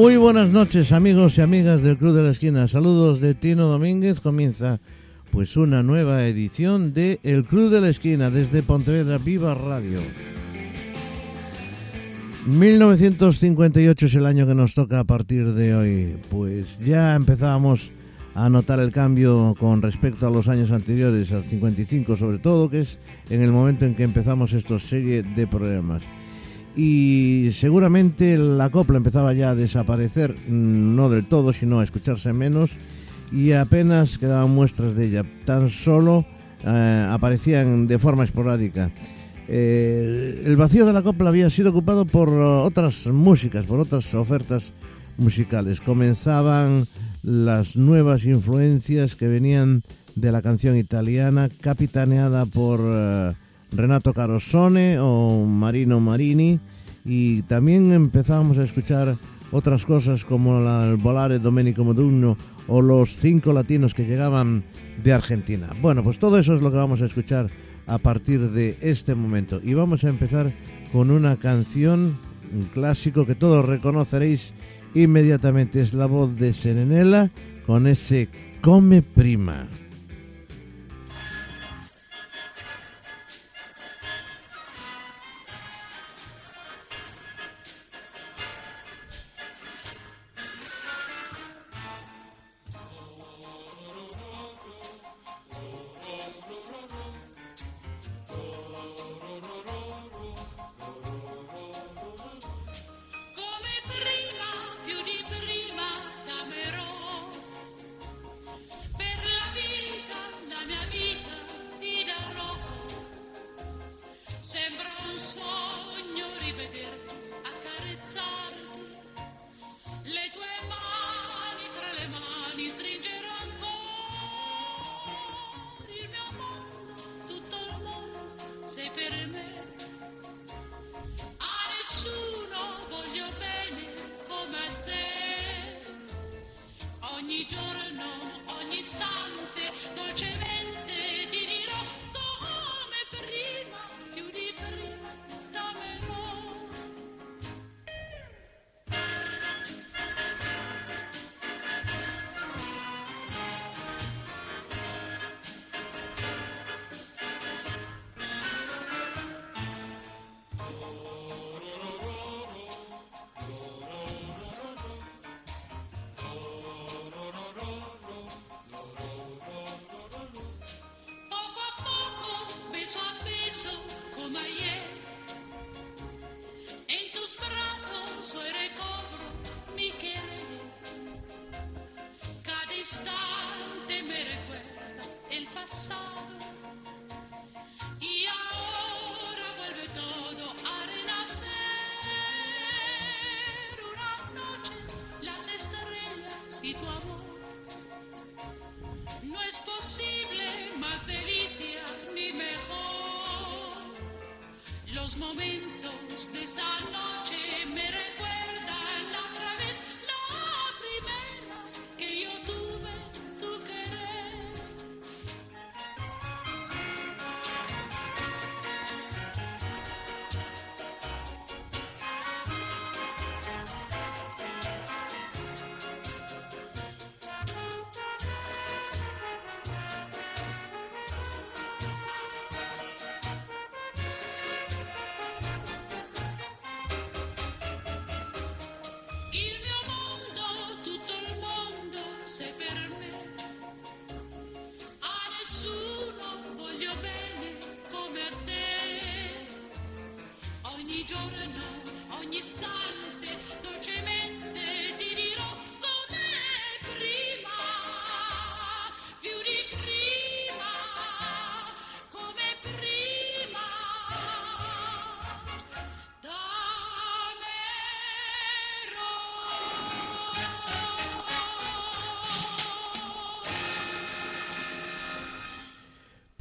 Muy buenas noches amigos y amigas del Club de la Esquina. Saludos de Tino Domínguez. Comienza pues una nueva edición de El Club de la Esquina desde Pontevedra Viva Radio. 1958 es el año que nos toca a partir de hoy. Pues ya empezábamos a notar el cambio con respecto a los años anteriores, al 55 sobre todo, que es en el momento en que empezamos esta serie de programas y seguramente la copla empezaba ya a desaparecer, mm, no del todo, sino a escucharse menos y apenas quedaban muestras de ella, tan solo eh, aparecían de forma esporádica. Eh, el vacío de la copla había sido ocupado por otras músicas, por otras ofertas musicales. Comenzaban las nuevas influencias que venían de la canción italiana, capitaneada por... Eh, Renato Carosone o Marino Marini y también empezábamos a escuchar otras cosas como el Volare Domenico Modugno o los cinco latinos que llegaban de Argentina. Bueno, pues todo eso es lo que vamos a escuchar a partir de este momento y vamos a empezar con una canción, clásico que todos reconoceréis inmediatamente, es la voz de Serenela con ese Come Prima.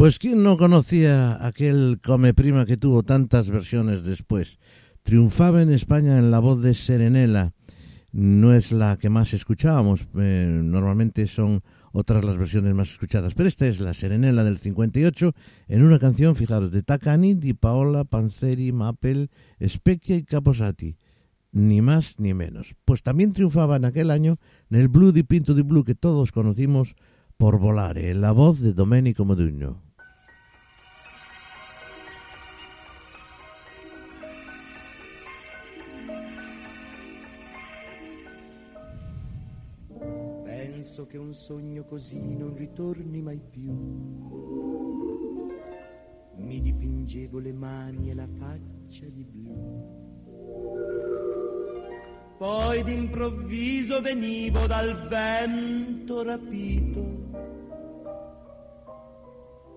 Pues quién no conocía aquel Come Prima que tuvo tantas versiones después. Triunfaba en España en la voz de Serenela. No es la que más escuchábamos, eh, normalmente son otras las versiones más escuchadas, pero esta es la Serenela del 58 en una canción, fijaros, de Takani, Di Paola, Panzeri, Mapel, Specchia y Caposati. ni más ni menos. Pues también triunfaba en aquel año en el Blue di Pinto di Blue que todos conocimos por Volare, en la voz de Domenico Modugno. Sogno così non ritorni mai più. Mi dipingevo le mani e la faccia di blu. Poi d'improvviso venivo dal vento rapito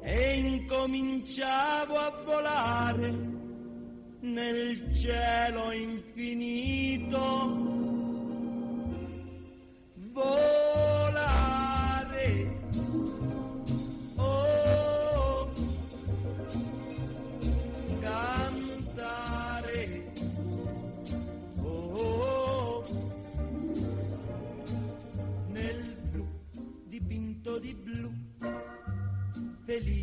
e incominciavo a volare nel cielo infinito. Volare.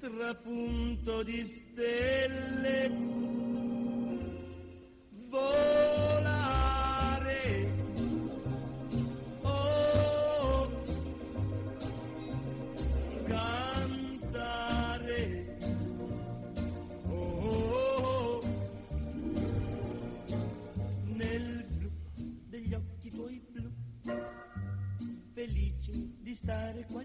trapunto di stelle. Volare. Oh, cantare. Oh, nel blu degli occhi tuoi blu, felice di stare qua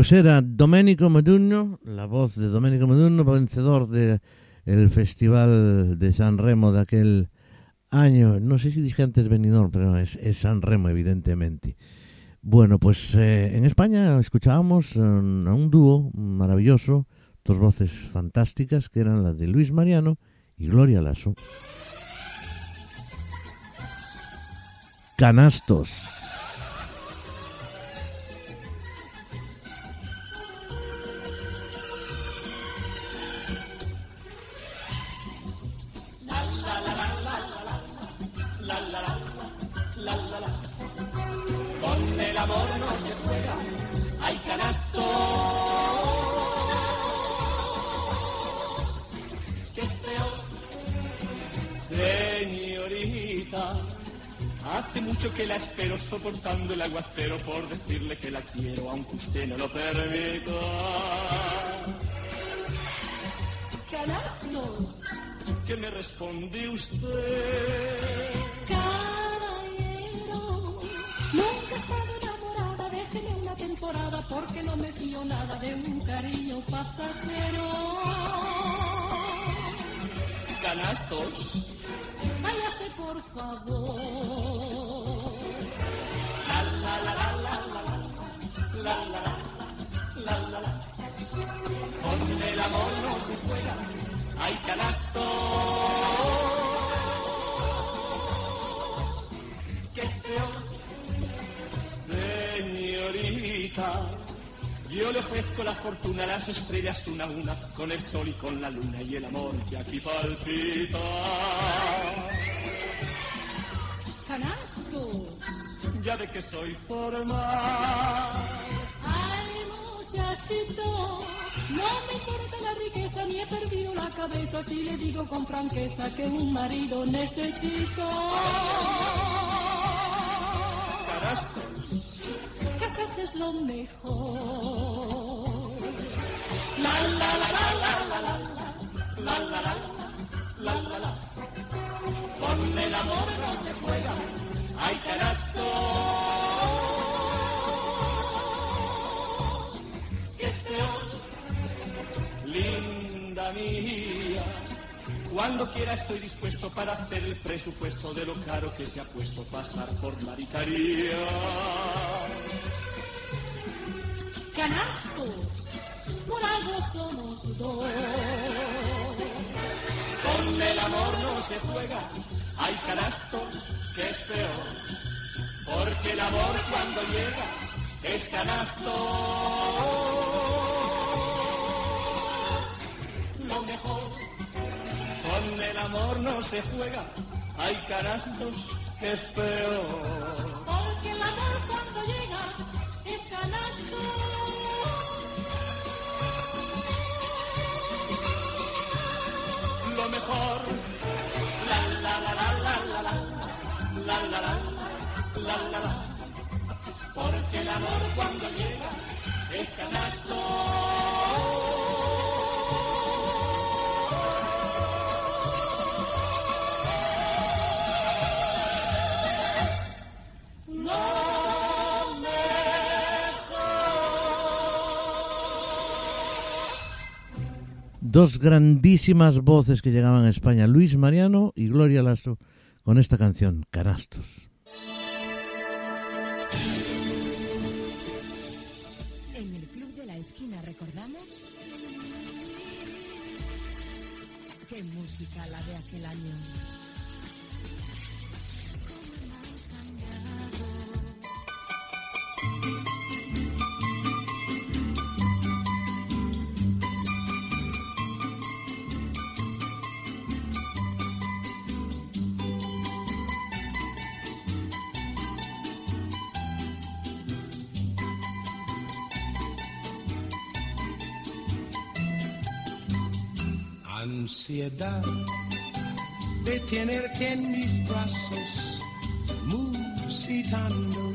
Pues era Domenico Modugno, la voz de Domenico Modugno, vencedor del Festival de San Remo de aquel año. No sé si dije antes Benidorm, pero es, es San Remo, evidentemente. Bueno, pues eh, en España escuchábamos eh, a un dúo maravilloso, dos voces fantásticas, que eran las de Luis Mariano y Gloria Lasso. Canastos. Con el amor no se juega, hay canastos. ¿Qué es peor? Señorita, hace mucho que la espero soportando el aguacero por decirle que la quiero, aunque usted no lo permita. Canastos, ¿Qué me responde usted? Cariño pasajero. canastos. Váyase por favor. La la la la la la la la la la Con el amor no se juega, hay canastos. Que es peor, señorita. Yo le ofrezco la fortuna, las estrellas una a una, con el sol y con la luna y el amor que aquí palpita. Canastos. Ya ve que soy formal. Ay, muchachito, no me importa la riqueza ni he perdido la cabeza si le digo con franqueza que un marido necesito. Canastos. Es lo mejor. La la la la la la la la la la la la la Con el amor no se juega, hay canastos. Que es peor, linda mía. Cuando quiera estoy dispuesto para hacer el presupuesto de lo caro que se ha puesto pasar por maricaría. Canastos, por algo somos dos. Con el amor no se juega, hay canastos que es peor. Porque el amor cuando llega es canastos. Lo mejor, con el amor no se juega, hay canastos que es peor. Porque el amor cuando llega es canasto. Mejor, la la la la la la la la la la la la la porque el amor cuando llega es canasto. Dos grandísimas voces que llegaban a España, Luis Mariano y Gloria Lastro, con esta canción, Canastos. Ansiedad de tenerte en mis brazos, musitando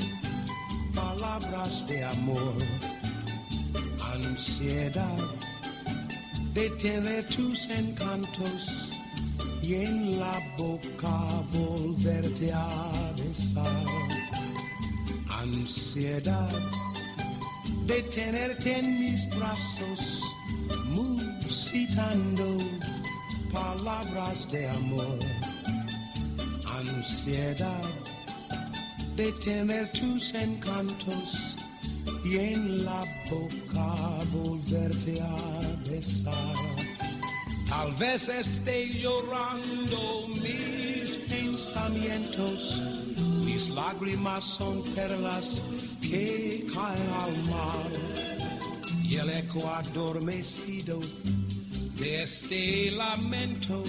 palabras de amor. Ansiedad de tener tus encantos y en la boca volverte a besar. Ansiedad de tenerte en mis brazos, musitando palabras de amor. Ansiedad de tener tus encantos y en la boca volverte a besar. Tal vez esté llorando mis pensamientos, mis lágrimas son perlas que caen al mar y el eco adormecido este lamento.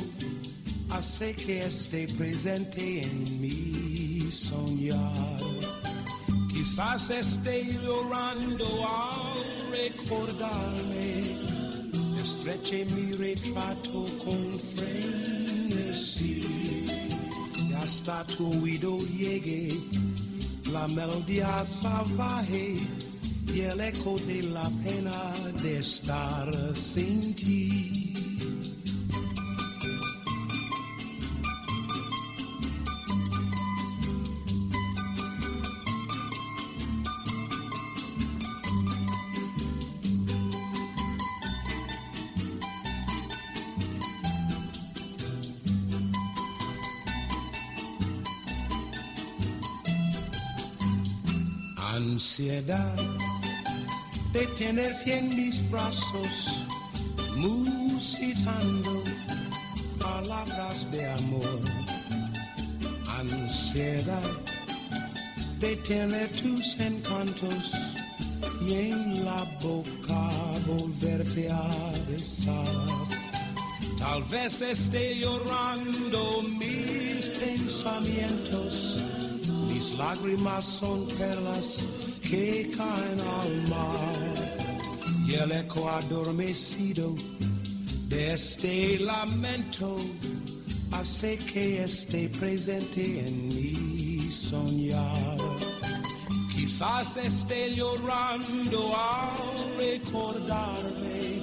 Hace que esté presente en mi soñar. Quizás esté llorando al recordarme, estreche mi retrato con frenesí y hasta tu oído llegue la melodía salvaje El eco de la pena de estar sin ti. Ansiedad de tenerte en mis brazos, musitando palabras de amor. Ansiedad de tener tus encantos y en la boca volverte a besar. Tal vez esté llorando mis pensamientos, mis lágrimas son perlas que caen al mar y el eco adormecido de este lamento hace que esté presente en mi soñar. Quizás esté llorando al recordarme,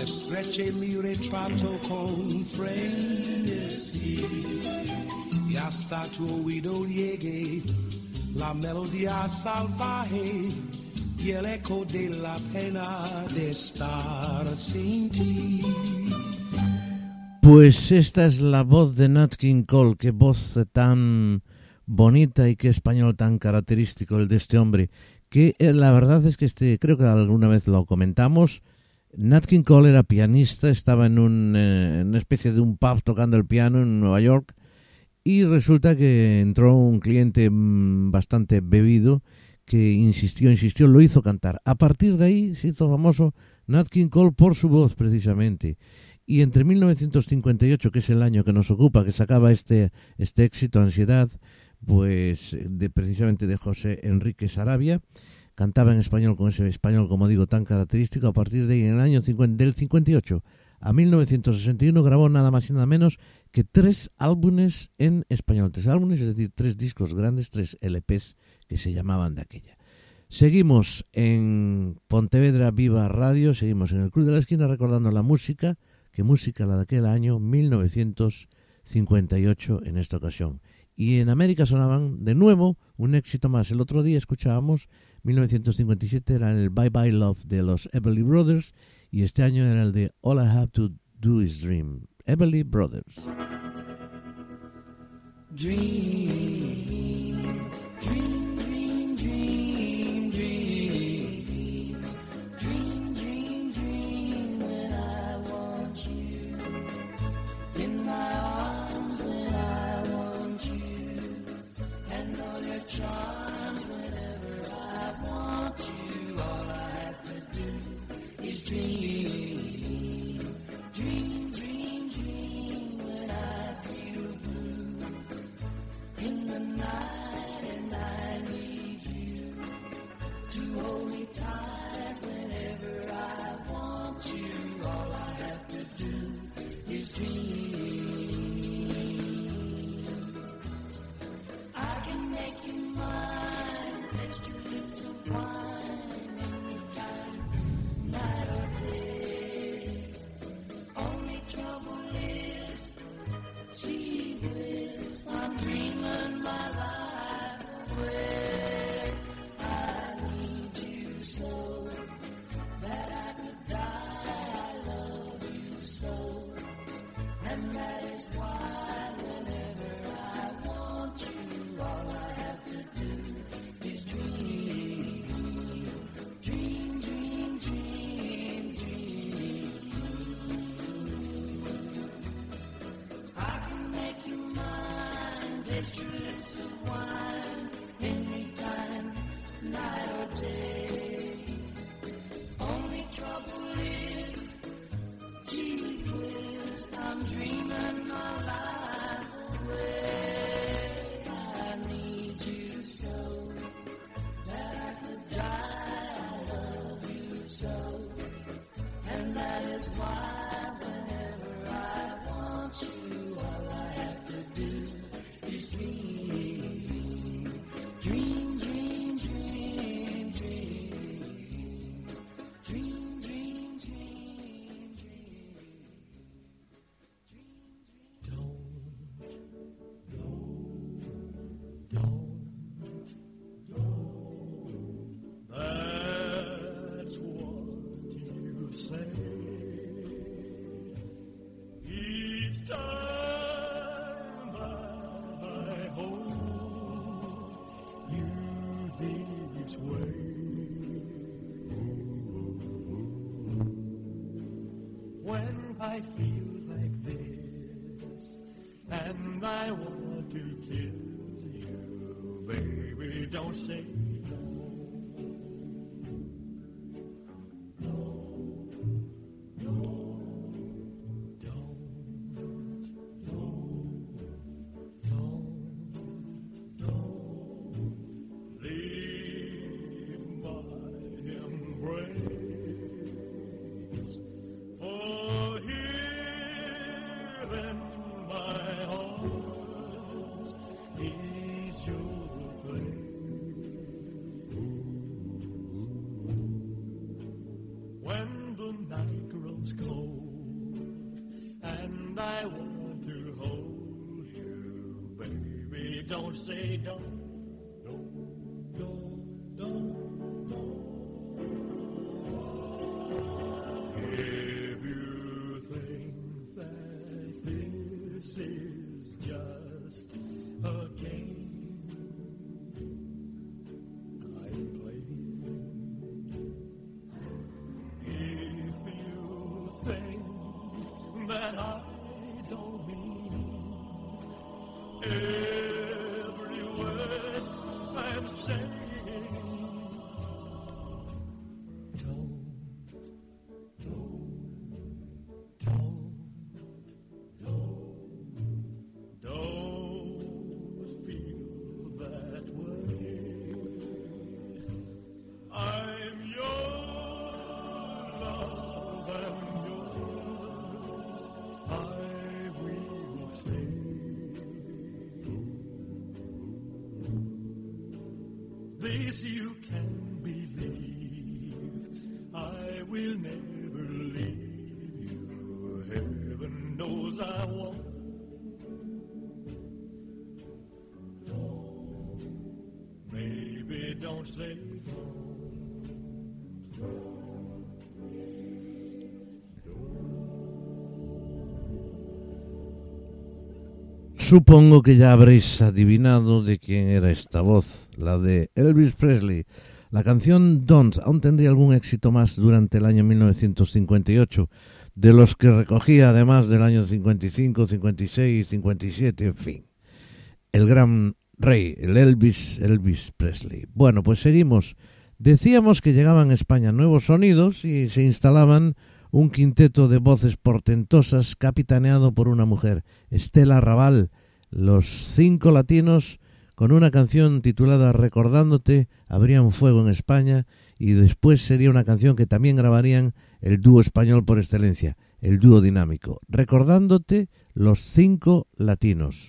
estreche mi retrato con frenesí y hasta tu oído llegue la melodía salvaje y el eco de la pena de estar sin ti. Pues esta es la voz de Nat King Cole, qué voz tan bonita y qué español tan característico el de este hombre, que eh, la verdad es que este, creo que alguna vez lo comentamos, Nat King Cole era pianista, estaba en, un, eh, una especie de un pub tocando el piano en Nueva York y resulta que entró un cliente mm, bastante bebido que insistió, insistió, lo hizo cantar. A partir de ahí se hizo famoso Nat King Cole por su voz precisamente. Y entre 1958, que es el año que nos ocupa, que sacaba este, este éxito, Ansiedad, pues de, precisamente de José Enrique Sarabia, cantaba en español con ese español, como digo, tan característico. A partir de ahí, en el año 50, del 58 a 1961, grabó nada más y nada menos que tres álbumes en español. Tres álbumes, es decir, tres discos grandes, tres LPs que se llamaban de aquella. Seguimos en Pontevedra Viva Radio, seguimos en el Club de la Esquina recordando la música, que música la de aquel año 1958 en esta ocasión. Y en América sonaban de nuevo un éxito más. El otro día escuchábamos 1957 era el Bye Bye Love de los Everly Brothers y este año era el de All I Have to Do Is Dream. Everly Brothers. Dream, Just to listen while say say don't. Supongo que ya habréis adivinado de quién era esta voz, la de Elvis Presley. La canción Don't aún tendría algún éxito más durante el año 1958, de los que recogía además del año 55, 56, 57, en fin. El gran rey, el Elvis, Elvis Presley. Bueno, pues seguimos. Decíamos que llegaban a España nuevos sonidos y se instalaban un quinteto de voces portentosas capitaneado por una mujer, Estela Raval, los cinco latinos con una canción titulada Recordándote, abrían fuego en España y después sería una canción que también grabarían el dúo español por excelencia, el dúo dinámico, Recordándote, los cinco latinos.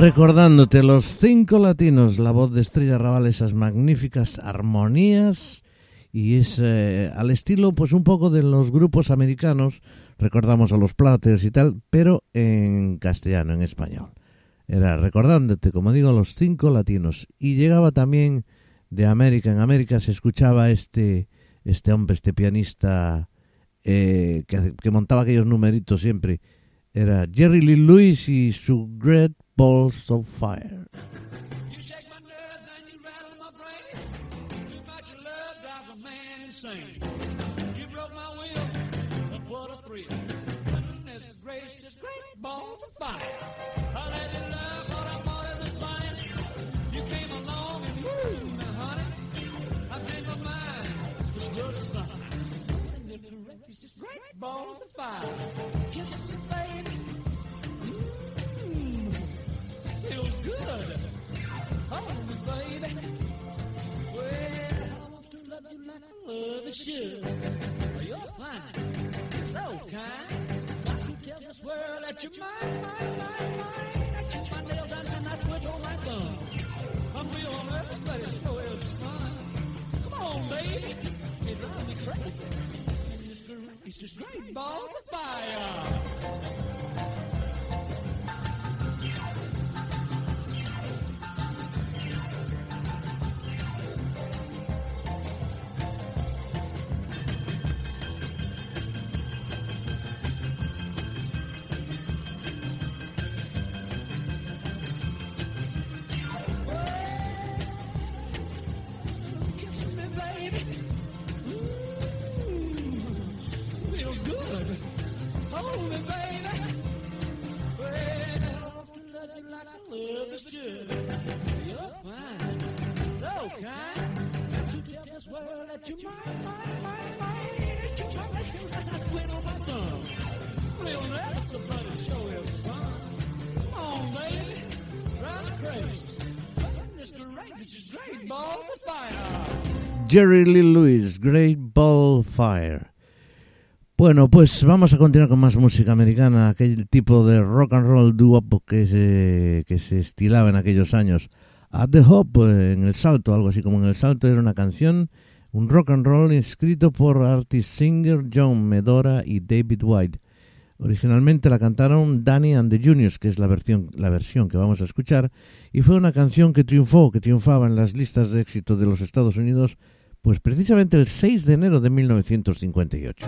Recordándote los cinco latinos, la voz de Estrella Raval, esas magníficas armonías y es al estilo pues un poco de los grupos americanos, recordamos a los Platters y tal, pero en castellano, en español. Era recordándote, como digo, los cinco latinos y llegaba también de América, en América se escuchaba este este hombre, este pianista eh, que, que montaba aquellos numeritos siempre, era Jerry Lee Lewis y su Great Balls of Fire. You shake my Hold me, baby. Well, I want to love you like I love a should. You're fine, so kind. Got to tell this world that you're mine, mine, mine, mine. I keep my nails down and I twitch on my thumb. I'm real nervous, but it sure is fun. Come on, baby. It drives me crazy. It's just great balls of fire. Jerry Lee Lewis, Great Ball Fire. Bueno, pues vamos a continuar con más música americana, aquel tipo de rock and roll doo-wop que se, que se estilaba en aquellos años. At the Hop, eh, en el salto, algo así como en el salto, era una canción, un rock and roll escrito por artist singer John Medora y David White. Originalmente la cantaron Danny and the Juniors, que es la versión, la versión que vamos a escuchar, y fue una canción que triunfó, que triunfaba en las listas de éxito de los Estados Unidos, pues precisamente el 6 de enero de 1958.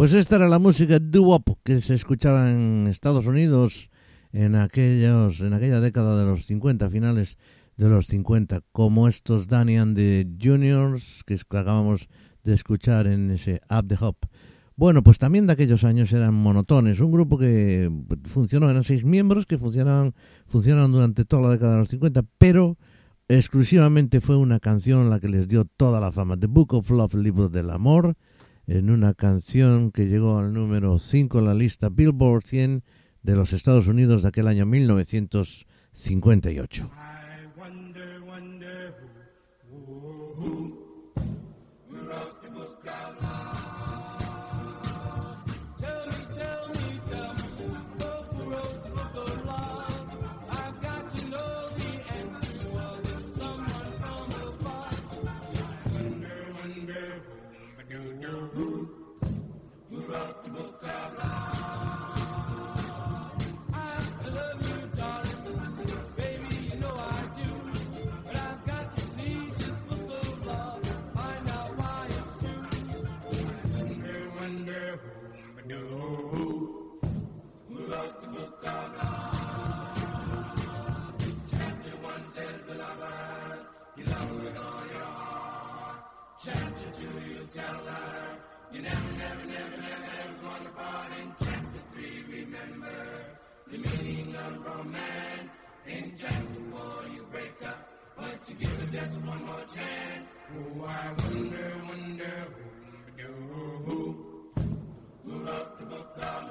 Pues esta era la música doo-wop que se escuchaba en Estados Unidos en aquellos en aquella década de los 50, finales de los 50, como estos Danny and the Juniors que acabamos de escuchar en ese Up the Hop. Bueno, pues también de aquellos años eran Monotones, un grupo que funcionó, eran seis miembros que funcionaban, funcionaron durante toda la década de los 50, pero exclusivamente fue una canción la que les dio toda la fama, The Book of Love, Libro del Amor, en una canción que llegó al número 5 en la lista Billboard 100 de los Estados Unidos de aquel año 1958. Remember the meaning of romance. In chapter four, you break up, but you give her just one more chance. Oh, I wonder, wonder who, who, who wrote the book of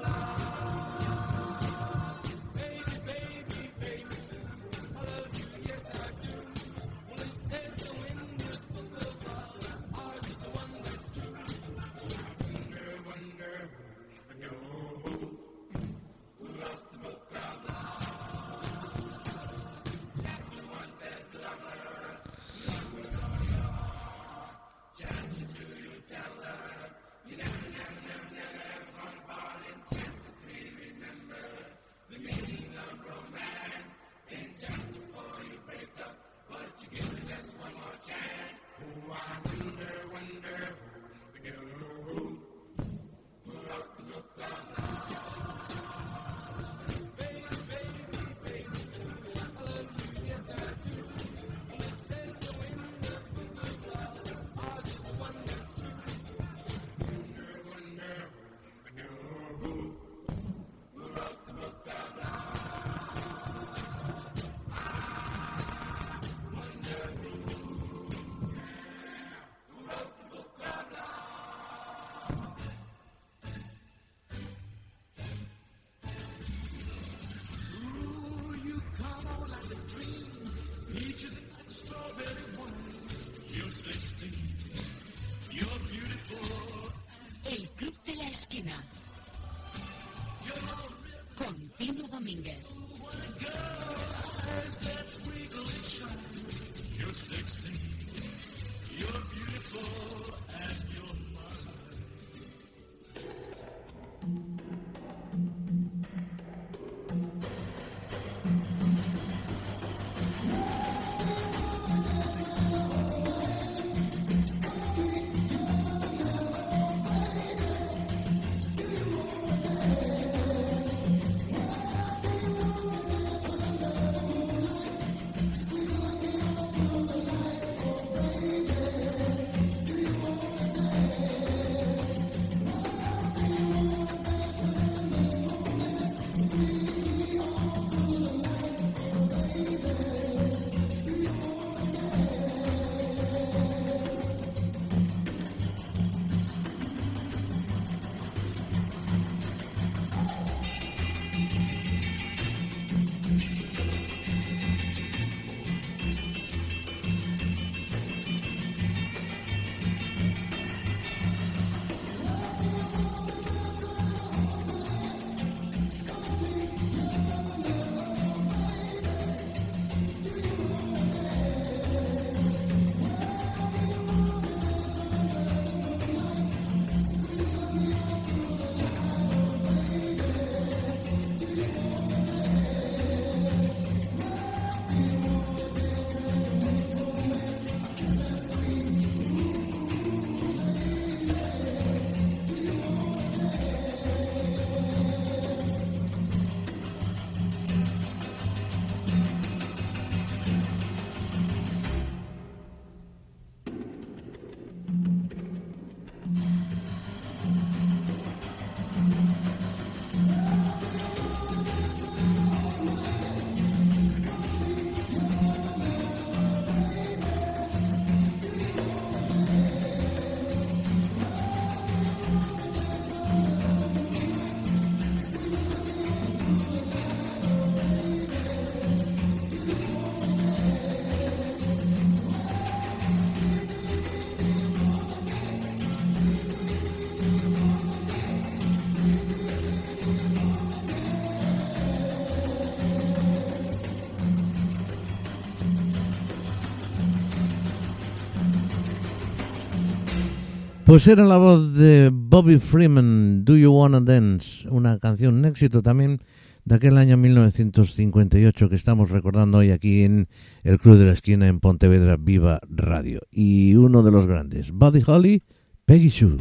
Pues era la voz de Bobby Freeman, Do You Wanna Dance, una canción, un éxito también de aquel año 1958 que estamos recordando hoy aquí en el Club de la Esquina en Pontevedra Viva Radio. Y uno de los grandes, Buddy Holly, Peggy Sue.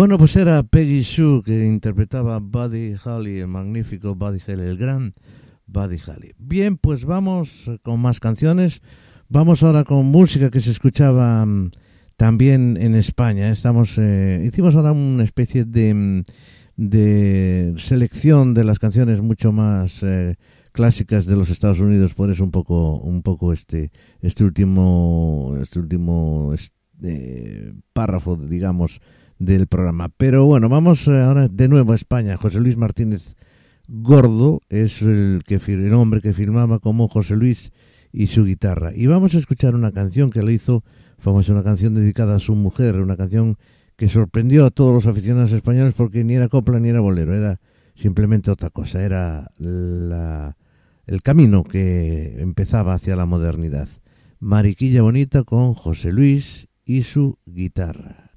Bueno, pues era Peggy Sue que interpretaba Buddy Holly, el magnífico Buddy Holly, el gran Buddy Holly. Bien, pues vamos con más canciones. Vamos ahora con música que se escuchaba mm, también en España. Estamos, eh, hicimos ahora una especie de, mm, de selección de las canciones mucho más eh, clásicas de los Estados Unidos. Por eso un poco, un poco este, este último, este último este, párrafo, digamos del programa. Pero bueno, vamos eh, ahora de nuevo a España. José Luis Martínez Gordo es el, que, el hombre que filmaba como José Luis y su guitarra. Y vamos a escuchar una canción que lo hizo famosa, una canción dedicada a su mujer, una canción que sorprendió a todos los aficionados españoles porque ni era copla ni era bolero, era simplemente otra cosa, era la, el camino que empezaba hacia la modernidad. Mariquilla Bonita con José Luis y su guitarra.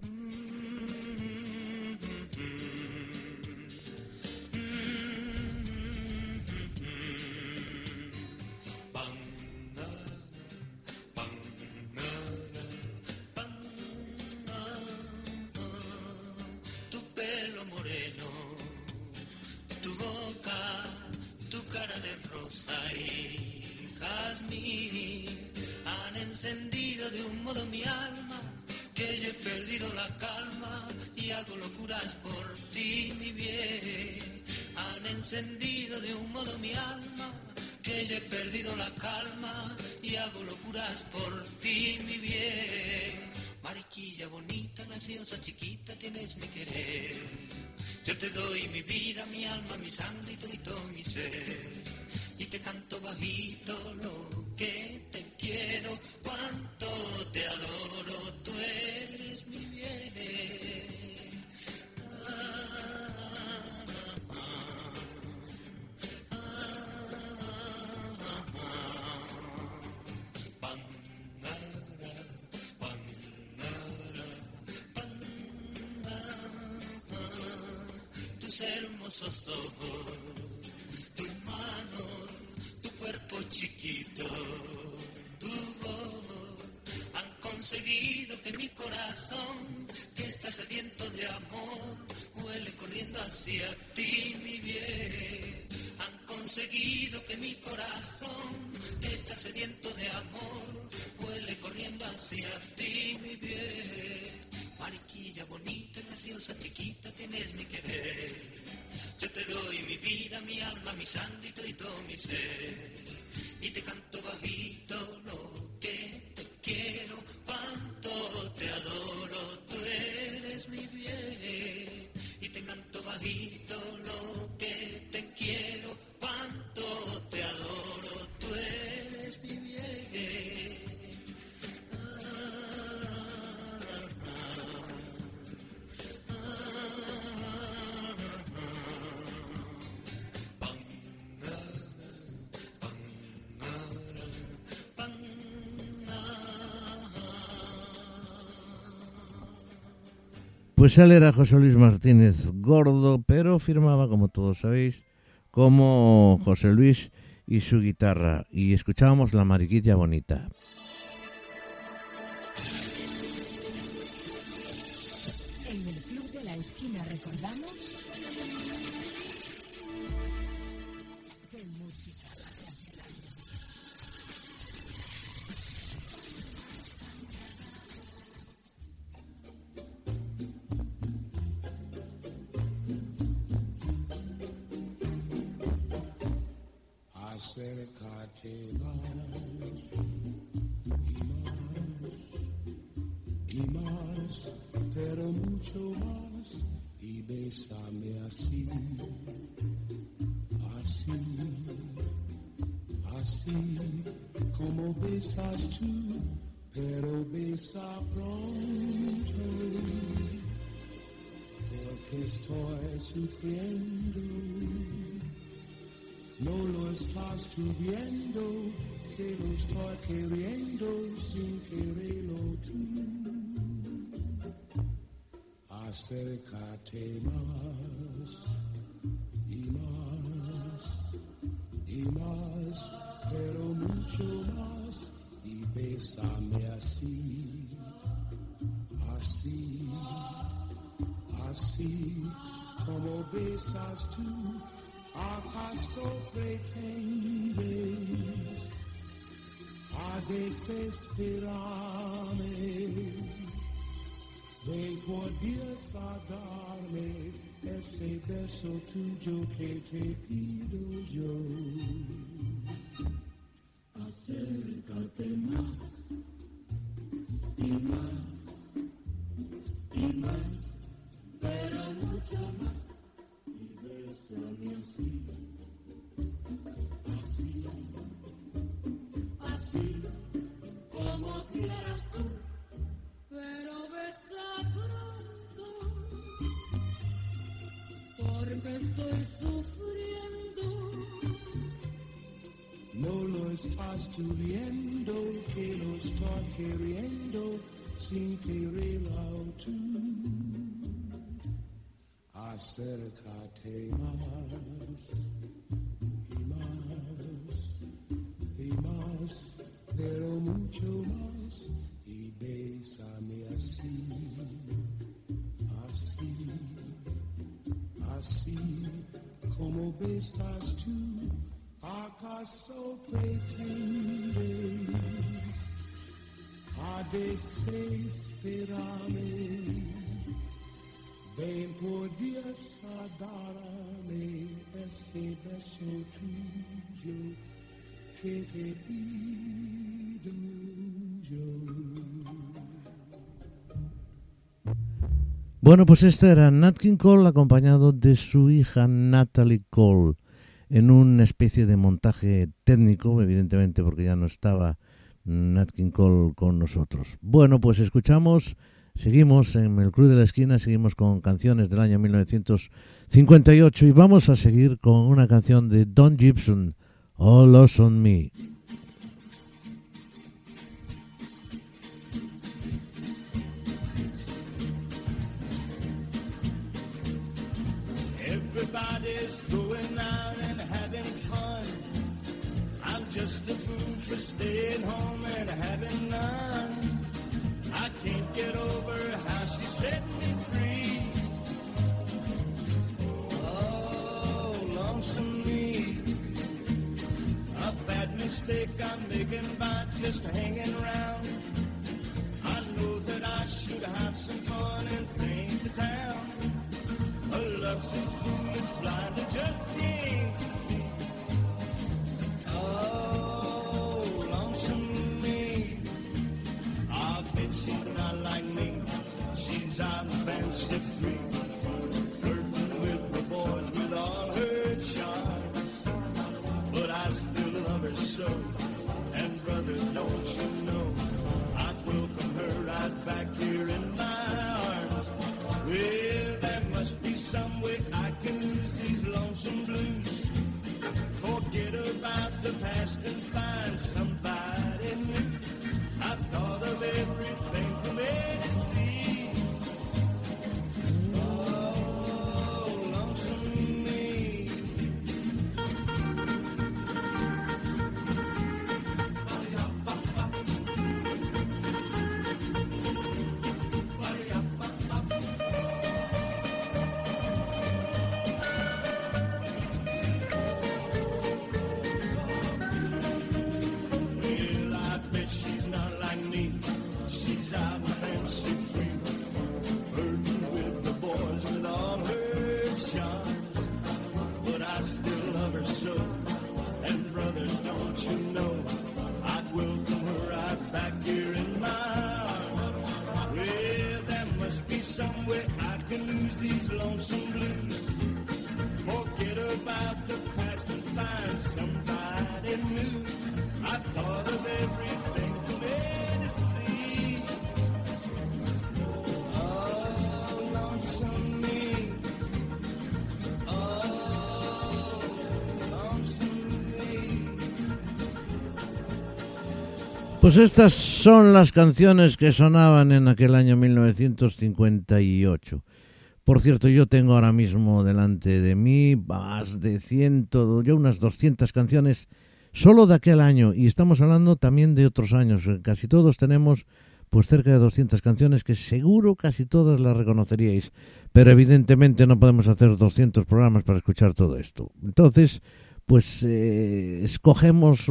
Mariquilla bonita, graciosa, chiquita, tienes mi querer. Yo te doy mi vida, mi alma, mi sangre y todo mi ser. Pues él era José Luis Martínez Gordo, pero firmaba, como todos sabéis, como José Luis y su guitarra. Y escuchábamos La Mariquilla Bonita. Tú viendo, que lo estoy queriendo sin quererlo tú. Acércate más y más y más, pero mucho más y bésame así, así, así como besas tú. ¿Acaso pretendes a desesperarme? Ven por Dios a darme ese beso tuyo que te pido yo. Viendo, que lo estoy queriendo sin quererlo Bueno, pues este era Nat King Cole acompañado de su hija Natalie Cole en una especie de montaje técnico, evidentemente porque ya no estaba Nat King Cole con nosotros. Bueno, pues escuchamos, seguimos en el Club de la Esquina, seguimos con canciones del año 1958 y vamos a seguir con una canción de Don Gibson, All Lost on Me. home and having none. I can't get over how she set me free. Oh, lonesome me. A bad mistake I'm making by just hanging around. I know that I should have some fun and paint the town. A lovesick fool, it's blind, it just me. She's not like me. She's fancy free. Flirting with the boys with all her charms. But I still love her so. And brother, don't you know, I'd welcome her right back here in my arms. Well, there must be some way I can lose these lonesome blues. Forget about the past and find Pues estas son las canciones que sonaban en aquel año 1958. Por cierto, yo tengo ahora mismo delante de mí más de ciento, yo unas 200 canciones solo de aquel año y estamos hablando también de otros años. Casi todos tenemos pues cerca de 200 canciones que seguro casi todas las reconoceríais, pero evidentemente no podemos hacer 200 programas para escuchar todo esto. Entonces, pues eh, escogemos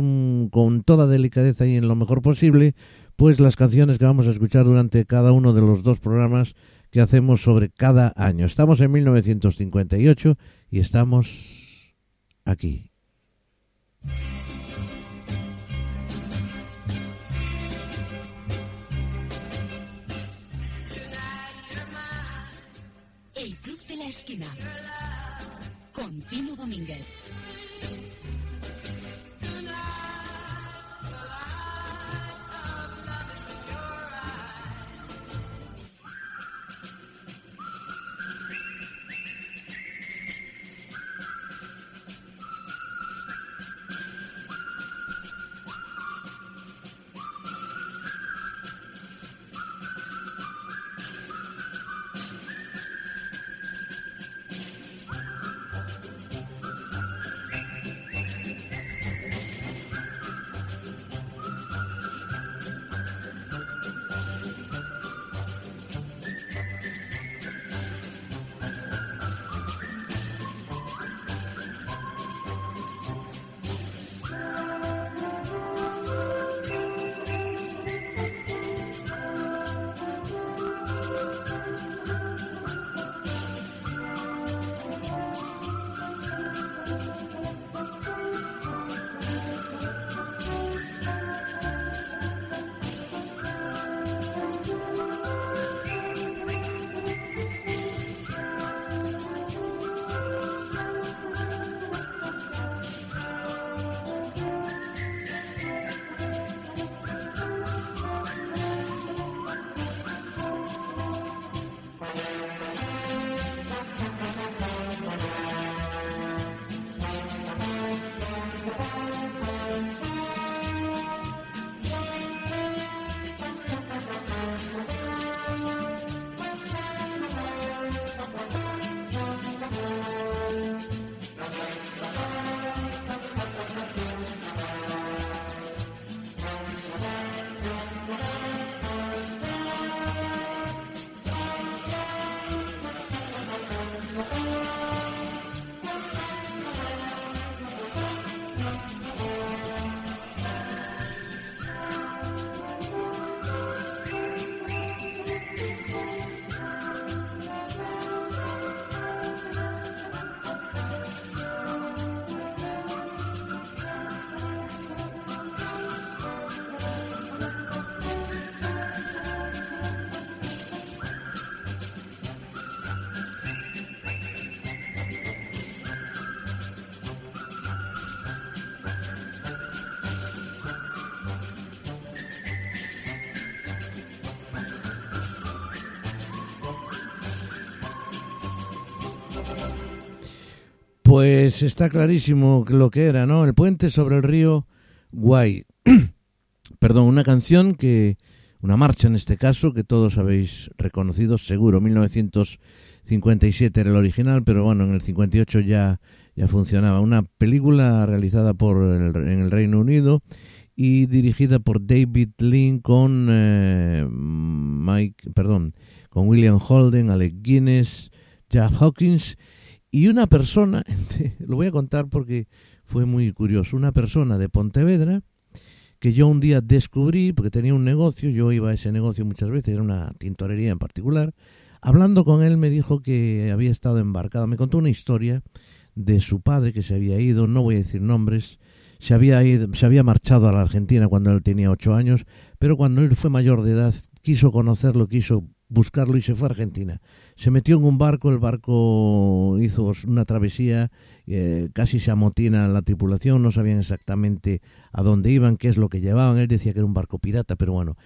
con toda delicadeza y en lo mejor posible pues las canciones que vamos a escuchar durante cada uno de los dos programas que hacemos sobre cada año. Estamos en 1958 y estamos aquí. El Club de la Esquina. Con Tino Domínguez. Pues está clarísimo lo que era, ¿no? El puente sobre el río Guay. Perdón, una canción que, una marcha en este caso, que todos habéis reconocido, seguro. 1957 era el original, pero bueno, en el 58 ya, ya funcionaba. Una película realizada por el- en el Reino Unido y dirigida por David Lean con eh, Mike, perdón, con William Holden, Alec Guinness, Jeff Hawkins y una persona, lo voy a contar porque fue muy curioso, una persona de Pontevedra que yo un día descubrí, porque tenía un negocio, yo iba a ese negocio muchas veces, era una tintorería en particular, hablando con él me dijo que había estado embarcado, me contó una historia de su padre que se había ido, no voy a decir nombres, se había ido, se había marchado a la Argentina cuando él tenía ocho años, pero cuando él fue mayor de edad quiso conocerlo, quiso buscarlo y se fue a Argentina. Se metió en un barco, el barco hizo una travesía, eh, casi se amotina la tripulación, no sabían exactamente a dónde iban, qué es lo que llevaban. Él decía que era un barco pirata, pero bueno.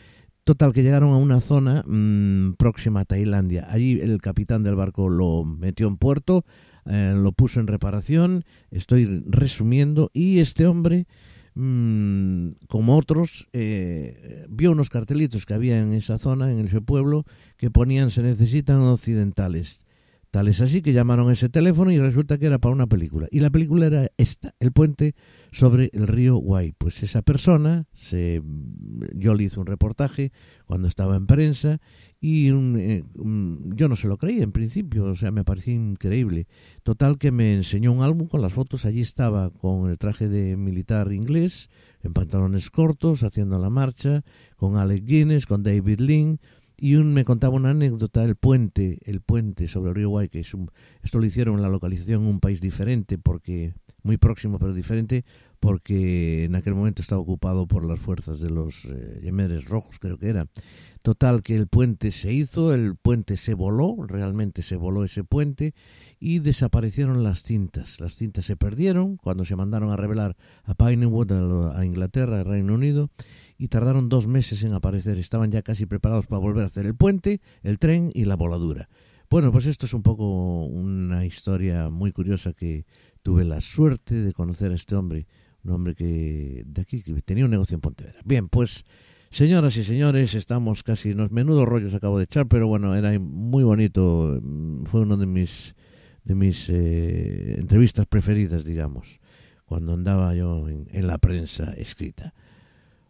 Total, que llegaron a una zona mmm, próxima a Tailandia. Allí el capitán del barco lo metió en puerto, eh, lo puso en reparación, estoy resumiendo, y este hombre, mmm, como otros, eh, vio unos cartelitos que había en esa zona, en ese pueblo, que ponían se necesitan occidentales. Tal es así que llamaron ese teléfono y resulta que era para una película. Y la película era esta, El puente sobre el río Guay. Pues esa persona, se, yo le hice un reportaje cuando estaba en prensa y un, eh, yo no se lo creí en principio, o sea, me parecía increíble. Total que me enseñó un álbum con las fotos, allí estaba con el traje de militar inglés, en pantalones cortos, haciendo la marcha, con Alec Guinness, con David Lean, y un, me contaba una anécdota el puente el puente sobre el río Guay que es un, esto lo hicieron en la localización un país diferente porque muy próximo pero diferente porque en aquel momento estaba ocupado por las fuerzas de los eh, yemeres rojos creo que era. Total que el puente se hizo el puente se voló realmente se voló ese puente y desaparecieron las cintas. Las cintas se perdieron cuando se mandaron a revelar a Pinewood a, a Inglaterra al Reino Unido y tardaron dos meses en aparecer. Estaban ya casi preparados para volver a hacer el puente, el tren y la voladura. Bueno, pues esto es un poco una historia muy curiosa que tuve la suerte de conocer a este hombre, un hombre que de aquí que tenía un negocio en Pontevedra. Bien, pues señoras y señores, estamos casi unos menudos rollos acabo de echar, pero bueno, era muy bonito, fue uno de mis de mis eh, entrevistas preferidas, digamos, cuando andaba yo en la prensa escrita.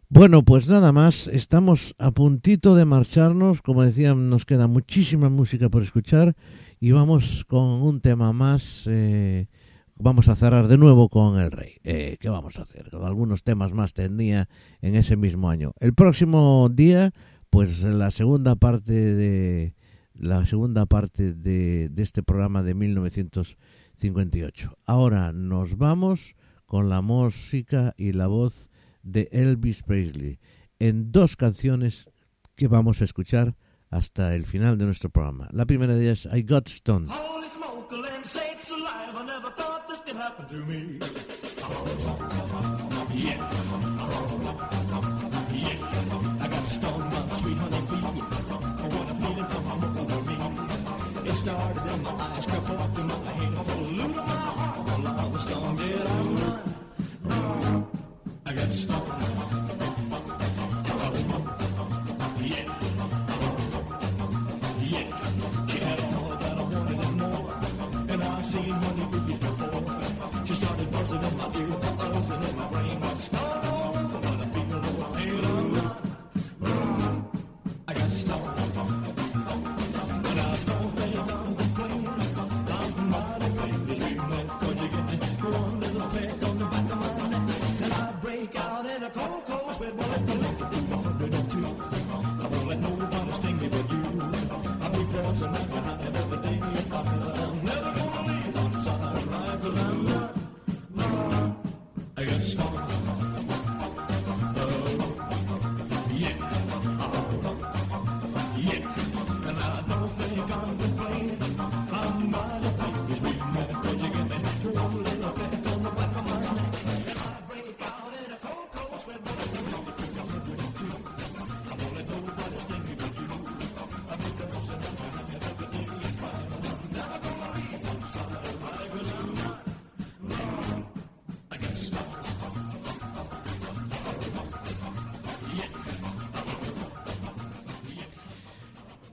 Bueno, pues nada más, estamos a puntito de marcharnos, como decía, nos queda muchísima música por escuchar y vamos con un tema más, eh, vamos a cerrar de nuevo con El Rey. Eh, ¿Qué vamos a hacer? Con algunos temas más tendría en ese mismo año. El próximo día, pues la segunda parte de la segunda parte de, de este programa de 1958. Ahora nos vamos con la música y la voz de Elvis Presley en dos canciones que vamos a escuchar hasta el final de nuestro programa. La primera de ellas, I Got Stoned.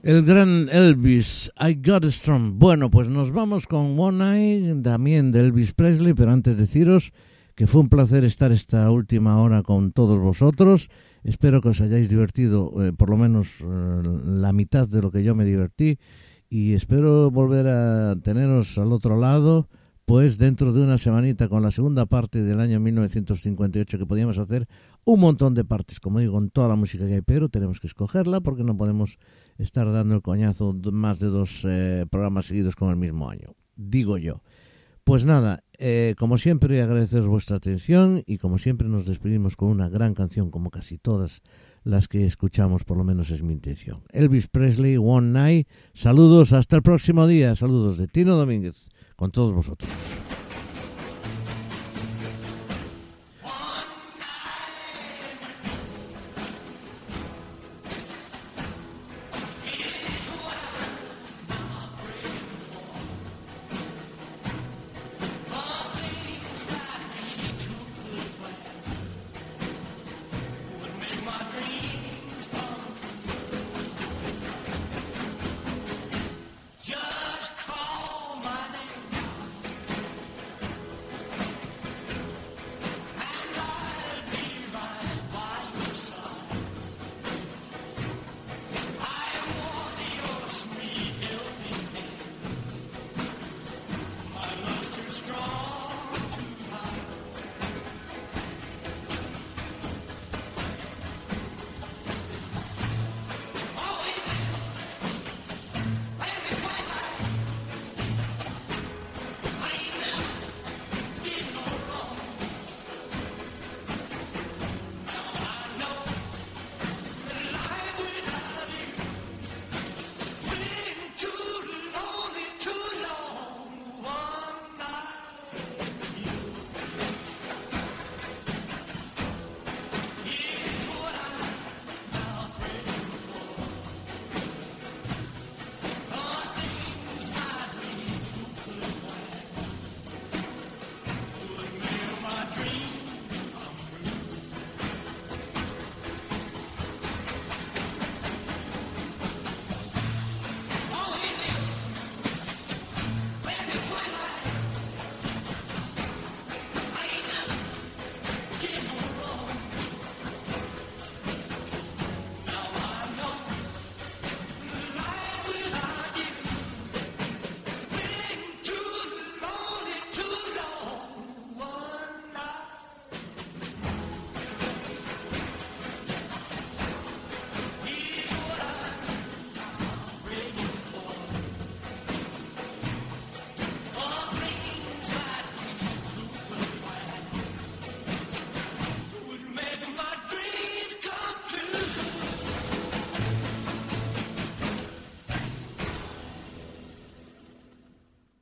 El gran Elvis, I Got Strong. Bueno, pues nos vamos con One Eye, también de Elvis Presley, pero antes deciros que fue un placer estar esta última hora con todos vosotros. Espero que os hayáis divertido eh, por lo menos eh, la mitad de lo que yo me divertí y espero volver a teneros al otro lado pues dentro de una semanita con la segunda parte del año 1958 que podíamos hacer un montón de partes, como digo, con toda la música que hay, pero tenemos que escogerla porque no podemos estar dando el coñazo más de dos eh, programas seguidos con el mismo año, digo yo. Pues nada, eh, como siempre agradeceros vuestra atención y como siempre nos despedimos con una gran canción como casi todas las que escuchamos, por lo menos es mi intención. Elvis Presley, One Night, saludos, hasta el próximo día, saludos de Tino Domínguez con todos vosotros.